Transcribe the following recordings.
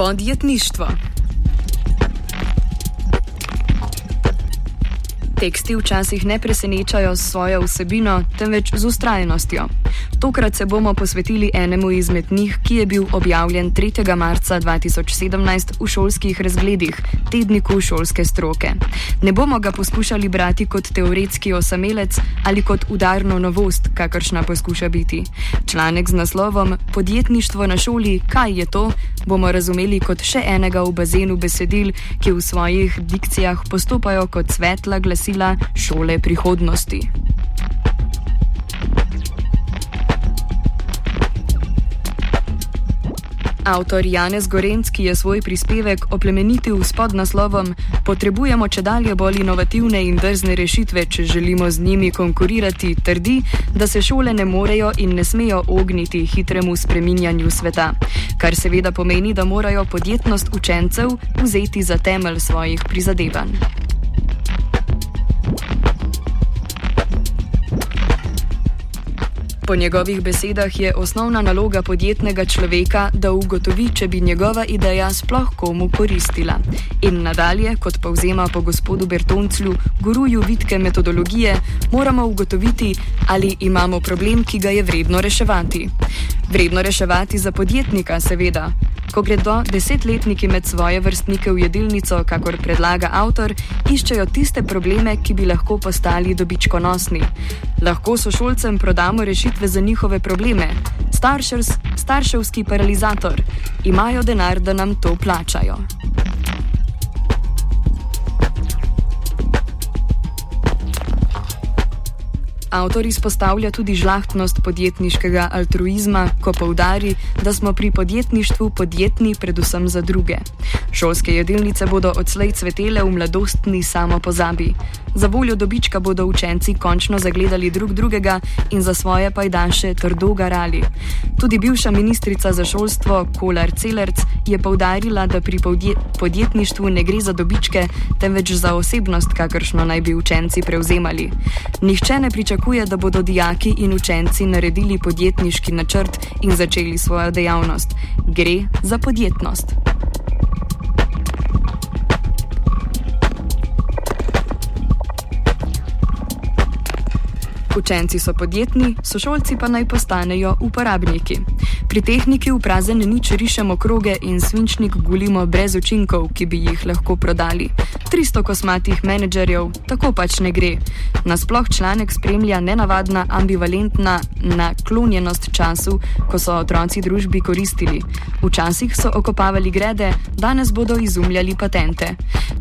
Podjetništvo. Teksti včasih ne presenečajo s svojo vsebino, temveč z ustrajnostjo. Tokrat se bomo posvetili enemu izmed njih, ki je bil objavljen 3. marca 2017 v šolskih razgledih, tedniku šolske stroke. Ne bomo ga poskušali brati kot teoretski osamelec ali kot udarno novost, kakršna poskuša biti. Članek z naslovom Podjetništvo na šoli, kaj je to, bomo razumeli kot še enega v bazenu besedil, ki v svojih dikcijah postopajo kot svetla glasila šole prihodnosti. Avtor Janez Gorenc, ki je svoj prispevek oplemenitil s podnaslovom Potrebujemo če dalje bolj inovativne in drzne rešitve, če želimo z njimi konkurirati, trdi, da se šole ne morejo in ne smejo ogniti hitremu spreminjanju sveta. Kar seveda pomeni, da morajo podjetnost učencev vzeti za temelj svojih prizadevanj. Po njegovih besedah je osnovna naloga podjetnega človeka, da ugotovi, če bi njegova ideja sploh komu koristila. In nadalje, kot povzema po gospodu Bertonclu, guruju vitke metodologije, moramo ugotoviti, ali imamo problem, ki ga je vredno reševati. Vredno reševati za podjetnika, seveda. Ko gredo desetletniki med svoje vrstnike v jedilnico, kakor predlaga avtor, iščejo tiste probleme, ki bi lahko postali dobičkonosni. Lahko so šolcem prodamo rešitve za njihove probleme. Staršers, starševski paralizator. Imajo denar, da nam to plačajo. Avtor izpostavlja tudi žlahtnost podjetniškega altruizma, ko poudari, da smo pri podjetništvu podjetni predvsem za druge. Šolske jedilnice bodo odslej cvetele v mladostni samo pozabi. Za voljo dobička bodo učenci končno zagledali drug drugega in za svoje pajdaše trdo garali. Tudi bivša ministrica za šolstvo Kolar Celerc je povdarila, da pri podjetništvu ne gre za dobičke, temveč za osebnost, kakršno naj bi učenci prevzemali. Nihče ne pričakuje, da bodo dijaki in učenci naredili podjetniški načrt in začeli svojo dejavnost. Gre za podjetnost. Učenci so podjetni, sošolci pa naj postanejo uporabniki. Pri tehniki v prazen nič rišemo kroge in svinčnik gulimo brez učinkov, ki bi jih lahko prodali. 300 kosmatih menedžerjev, tako pač ne gre. Nasploh članek spremlja nenavadna ambivalentna naklonjenost času, ko so otroci družbi koristili. Včasih so okopavali grede, danes bodo izumljali patente.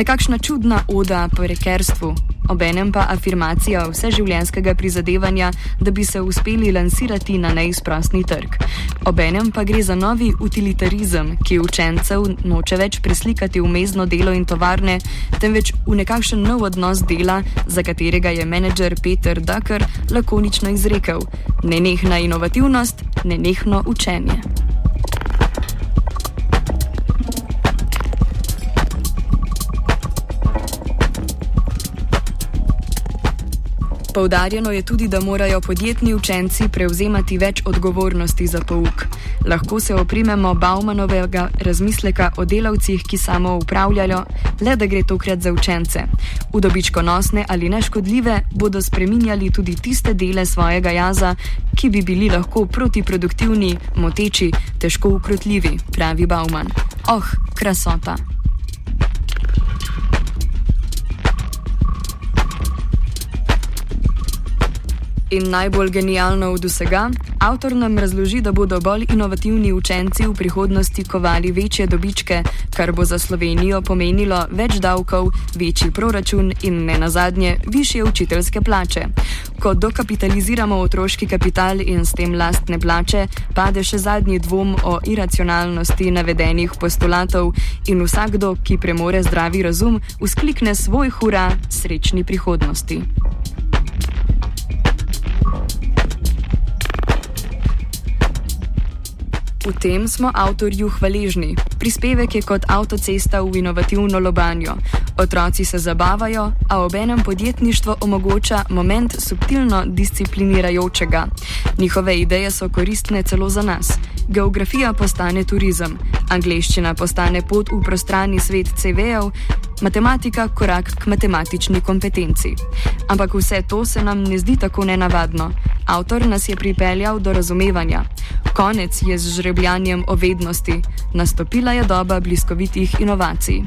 Nekakšna čudna oda prekerstvu, obenem pa afirmacija vseživljenjskega prizadevanja, da bi se uspeli lansirati na neizprostni trg. Obenem pa gre za novi utilitarizem, ki učencev noče več preslikati v mezno delo in tovarne, temveč v nekakšen nov odnos dela, za katerega je menedžer Peter Ducker lakonično izrekel: nenehna inovativnost, nenehno učenje. Poudarjeno je tudi, da morajo podjetni učenci prevzemati več odgovornosti za pouk. Lahko se oprimemo Baumanovega razmisleka o delavcih, ki samo upravljajo, le da gre tokrat za učence. V dobičkonosne ali neškodljive bodo spreminjali tudi tiste dele svojega jaza, ki bi bili lahko protiproduktivni, moteči, težko ukrotljivi, pravi Bauman. Oh, krasota! In najbolj genialno od vsega, avtor nam razloži, da bodo bolj inovativni učenci v prihodnosti kovali večje dobičke, kar bo za Slovenijo pomenilo več davkov, večji proračun in ne nazadnje više učiteljske plače. Ko dokapitaliziramo otroški kapital in s tem lastne plače, pade še zadnji dvom o iracionalnosti navedenih postulatov in vsakdo, ki premore zdravi razum, usklikne svoj hura srečni prihodnosti. V tem smo avtorju hvaležni. Prispevek je kot avtocesta v inovativno lobanjo. Otroci se zabavajo, a obenem podjetništvo omogoča moment subtilno disciplinirajočega. Njihove ideje so koristne celo za nas. Geografija postane turizem, angleščina postane pot v prostrani svet CV-jev, matematika korak k matematični kompetenci. Ampak vse to se nam ne zdi tako nenavadno. Avtor nas je pripeljal do razumevanja. Konec je z žrebljanjem o vednosti, nastopila je doba bliskovitih inovacij.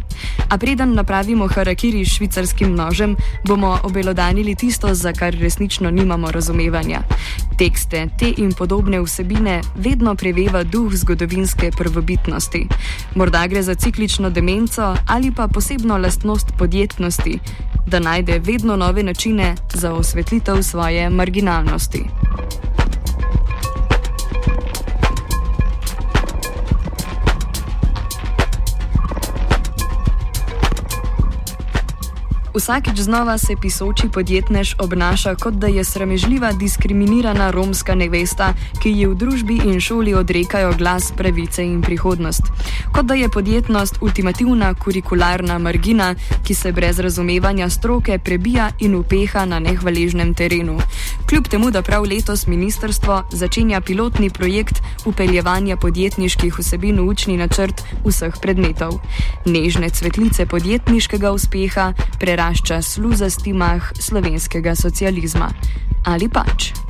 A preden napravimo harakiri s švicarskim nožem, bomo obelodanili tisto, za kar resnično nimamo razumevanja. Tekste, te in podobne vsebine vedno preveva duh zgodovinske prvobitnosti. Morda gre za ciklično demenco ali pa posebno lastnost podjetnosti, da najde vedno nove načine za osvetlitev svoje marginalnosti. Vsakič znova se pisoči podjetnež obnaša, kot da je sramežljiva diskriminirana romska nevesta, ki ji v družbi in šoli odrekajo glas pravice in prihodnost. Kot da je podjetnost ultimativna kurikularna margina, ki se brez razumevanja stroke prebija in upeha na nehvaležnem terenu. Kljub temu, da prav letos ministrstvo začenja pilotni projekt upeljevanja podjetniških vsebin v učni načrt vseh predmetov. Nežne cvetlice podjetniškega uspeha preraščajo narašča sluzasti mah slovenskega socializma. Ali pač?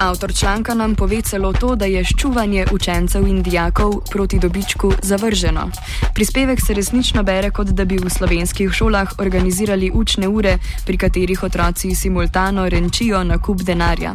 Avtor članka nam pove celo to, da je ščuvanje učencev in dijakov proti dobičku zavrženo. Prispevek se resnično bere, kot da bi v slovenskih šolah organizirali učne ure, pri katerih otroci simultano renčijo na kup denarja.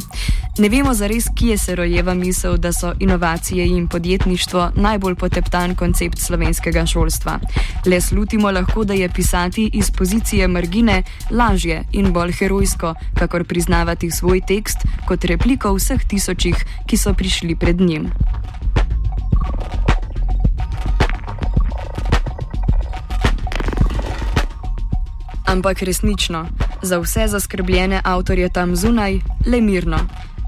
Ne vemo zares, kje se rojeva misel, da so inovacije in podjetništvo najbolj poteptan koncept slovenskega šolstva. Le slutimo lahko, da je pisati iz pozicije margine lažje in bolj herojsko, kakor priznavati svoj tekst kot repliko vseh tisočih, ki so prišli pred njim. Ampak resnično, za vse zaskrbljene avtorje tam zunaj, le mirno.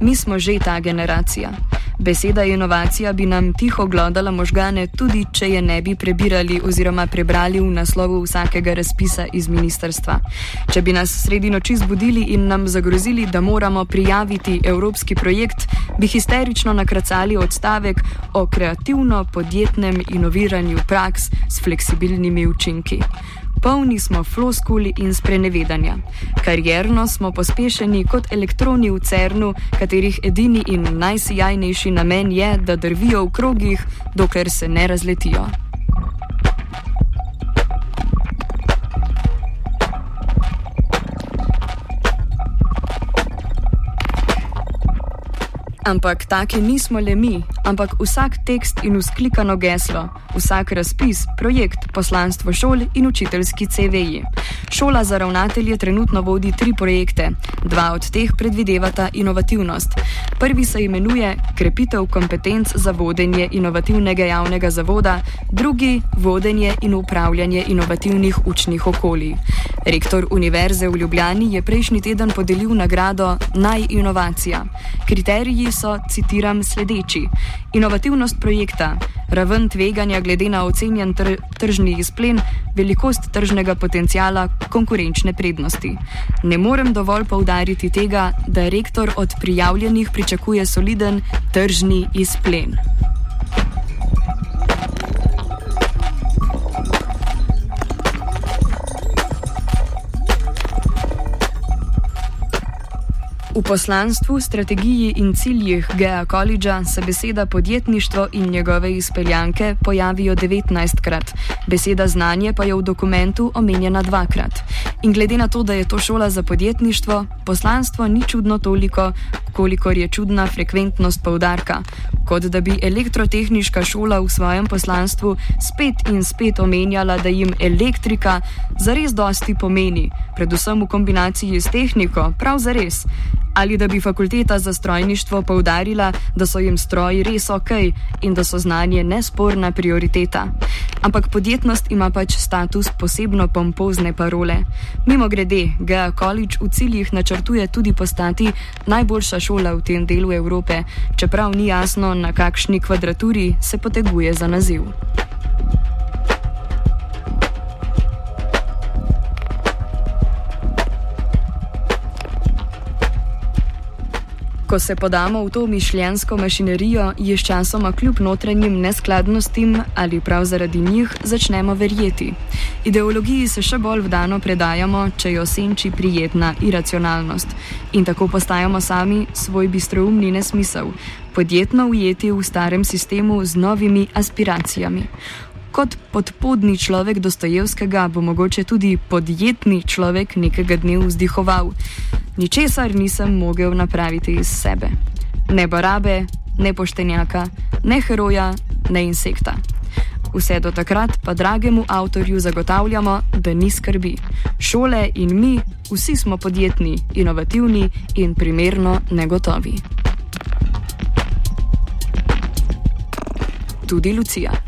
Mi smo že ta generacija. Beseda inovacija bi nam tiho glodala možgane, tudi če je ne bi prebirali oziroma prebrali v naslovu vsakega razpisa iz ministerstva. Če bi nas sredi noči zbudili in nam zagrozili, da moramo prijaviti evropski projekt, bi histerično nakracali odstavek o kreativno-podjetnem inoviranju praks s fleksibilnimi učinki. Polni smo floskuli in sprenevedanja. Karjerno smo pospešeni kot elektroni v cernu, katerih edini in najsijajnejši namen je, da drvijo v krogih, dokler se ne razletijo. Ampak taki nismo le mi, ampak vsak tekst in usklikano geslo, vsak razpis, projekt, poslanstvo šol in učiteljski CV-ji. Šola za ravnatelje trenutno vodi tri projekte, dva od teh predvidevata inovativnost. Prvi se imenuje Krepitev kompetenc za vodenje inovativnega javnega zavoda, drugi Vodenje in upravljanje inovativnih učnih okolij. Rektor Univerze v Ljubljani je prejšnji teden podelil nagrado Naj inovacija. Kriteriji so, citiram, sledeči: inovativnost projekta, raven tveganja glede na ocenjen tr tržni izplen, velikost tržnega potencijala, konkurenčne prednosti. Ne morem dovolj poudariti tega, da rektor od prijavljenih pričakuje soliden tržni izplen. V poslanstvu, strategiji in ciljih Gea Collegea se beseda podjetništvo in njegove izpeljanke pojavijo 19krat, beseda znanje pa je v dokumentu omenjena dvakrat. In glede na to, da je to šola za podjetništvo, poslanstvo ni čudno toliko, kolikor je čudna frekventnost poudarka, kot da bi elektrotehniška šola v svojem poslanstvu spet in spet omenjala, da jim elektrika zares dosti pomeni, predvsem v kombinaciji s tehniko, prav zares ali da bi fakulteta za strojništvo poudarila, da so jim stroji res ok in da so znanje nesporna prioriteta. Ampak podjetnost ima pač status posebno pompozne parole. Mimo grede, Gea College v ciljih načrtuje tudi postati najboljša šola v tem delu Evrope, čeprav ni jasno, na kakšni kvadraturi se poteguje za naziv. Ko se podamo v to mišljensko mašinerijo, je sčasoma kljub notranjim neskladnostim ali prav zaradi njih začnemo verjeti. Ideologiji se še bolj vdano predajamo, če jo senči prijetna iracionalnost. In tako postajamo sami svoj bistroumni nesmisel, podjetno ujeti v starem sistemu z novimi aspiracijami. Kot podpodni človek Dostojevskega bo mogoče tudi podjetni človek nekega dne vzdihoval. Ničesar nisem mogel napraviti iz sebe. Ne barabe, ne poštenjaka, ne heroja, ne insekta. Vse do takrat pa dragemu avtorju zagotavljamo, da ni skrbi. Šole in mi, vsi smo podjetni, inovativni in primerno negotovi. Tudi Lucija.